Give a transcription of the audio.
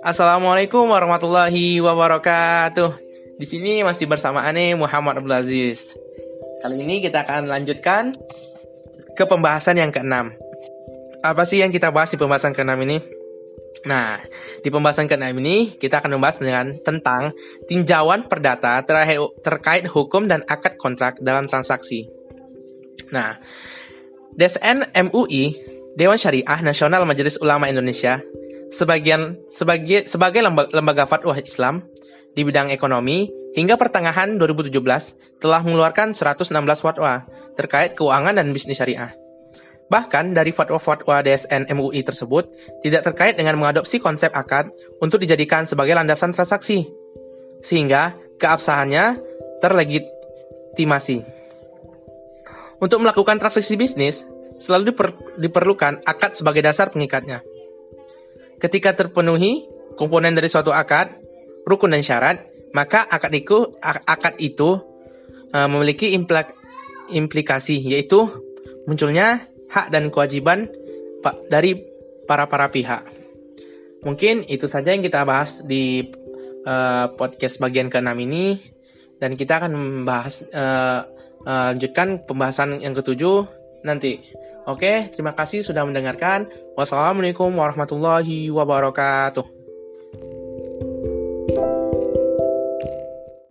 Assalamualaikum warahmatullahi wabarakatuh. Di sini masih bersama Ane Muhammad Abdul Aziz. Kali ini kita akan lanjutkan ke pembahasan yang keenam. Apa sih yang kita bahas di pembahasan keenam ini? Nah, di pembahasan keenam ini kita akan membahas dengan tentang tinjauan perdata terkait hukum dan akad kontrak dalam transaksi. Nah, DSN MUI Dewan Syariah Nasional Majelis Ulama Indonesia sebagian sebagai sebagai lembaga, lembaga fatwa Islam di bidang ekonomi hingga pertengahan 2017 telah mengeluarkan 116 fatwa terkait keuangan dan bisnis syariah. Bahkan dari fatwa-fatwa DSN MUI tersebut tidak terkait dengan mengadopsi konsep akad untuk dijadikan sebagai landasan transaksi, sehingga keabsahannya terlegitimasi. Untuk melakukan transaksi bisnis, selalu diper diperlukan akad sebagai dasar pengikatnya. Ketika terpenuhi komponen dari suatu akad, rukun dan syarat, maka akad itu akad itu uh, memiliki implik implikasi yaitu munculnya hak dan kewajiban dari para para pihak. Mungkin itu saja yang kita bahas di uh, podcast bagian ke-6 ini dan kita akan membahas uh, uh, lanjutkan pembahasan yang ketujuh nanti. Oke, terima kasih sudah mendengarkan. Wassalamualaikum warahmatullahi wabarakatuh.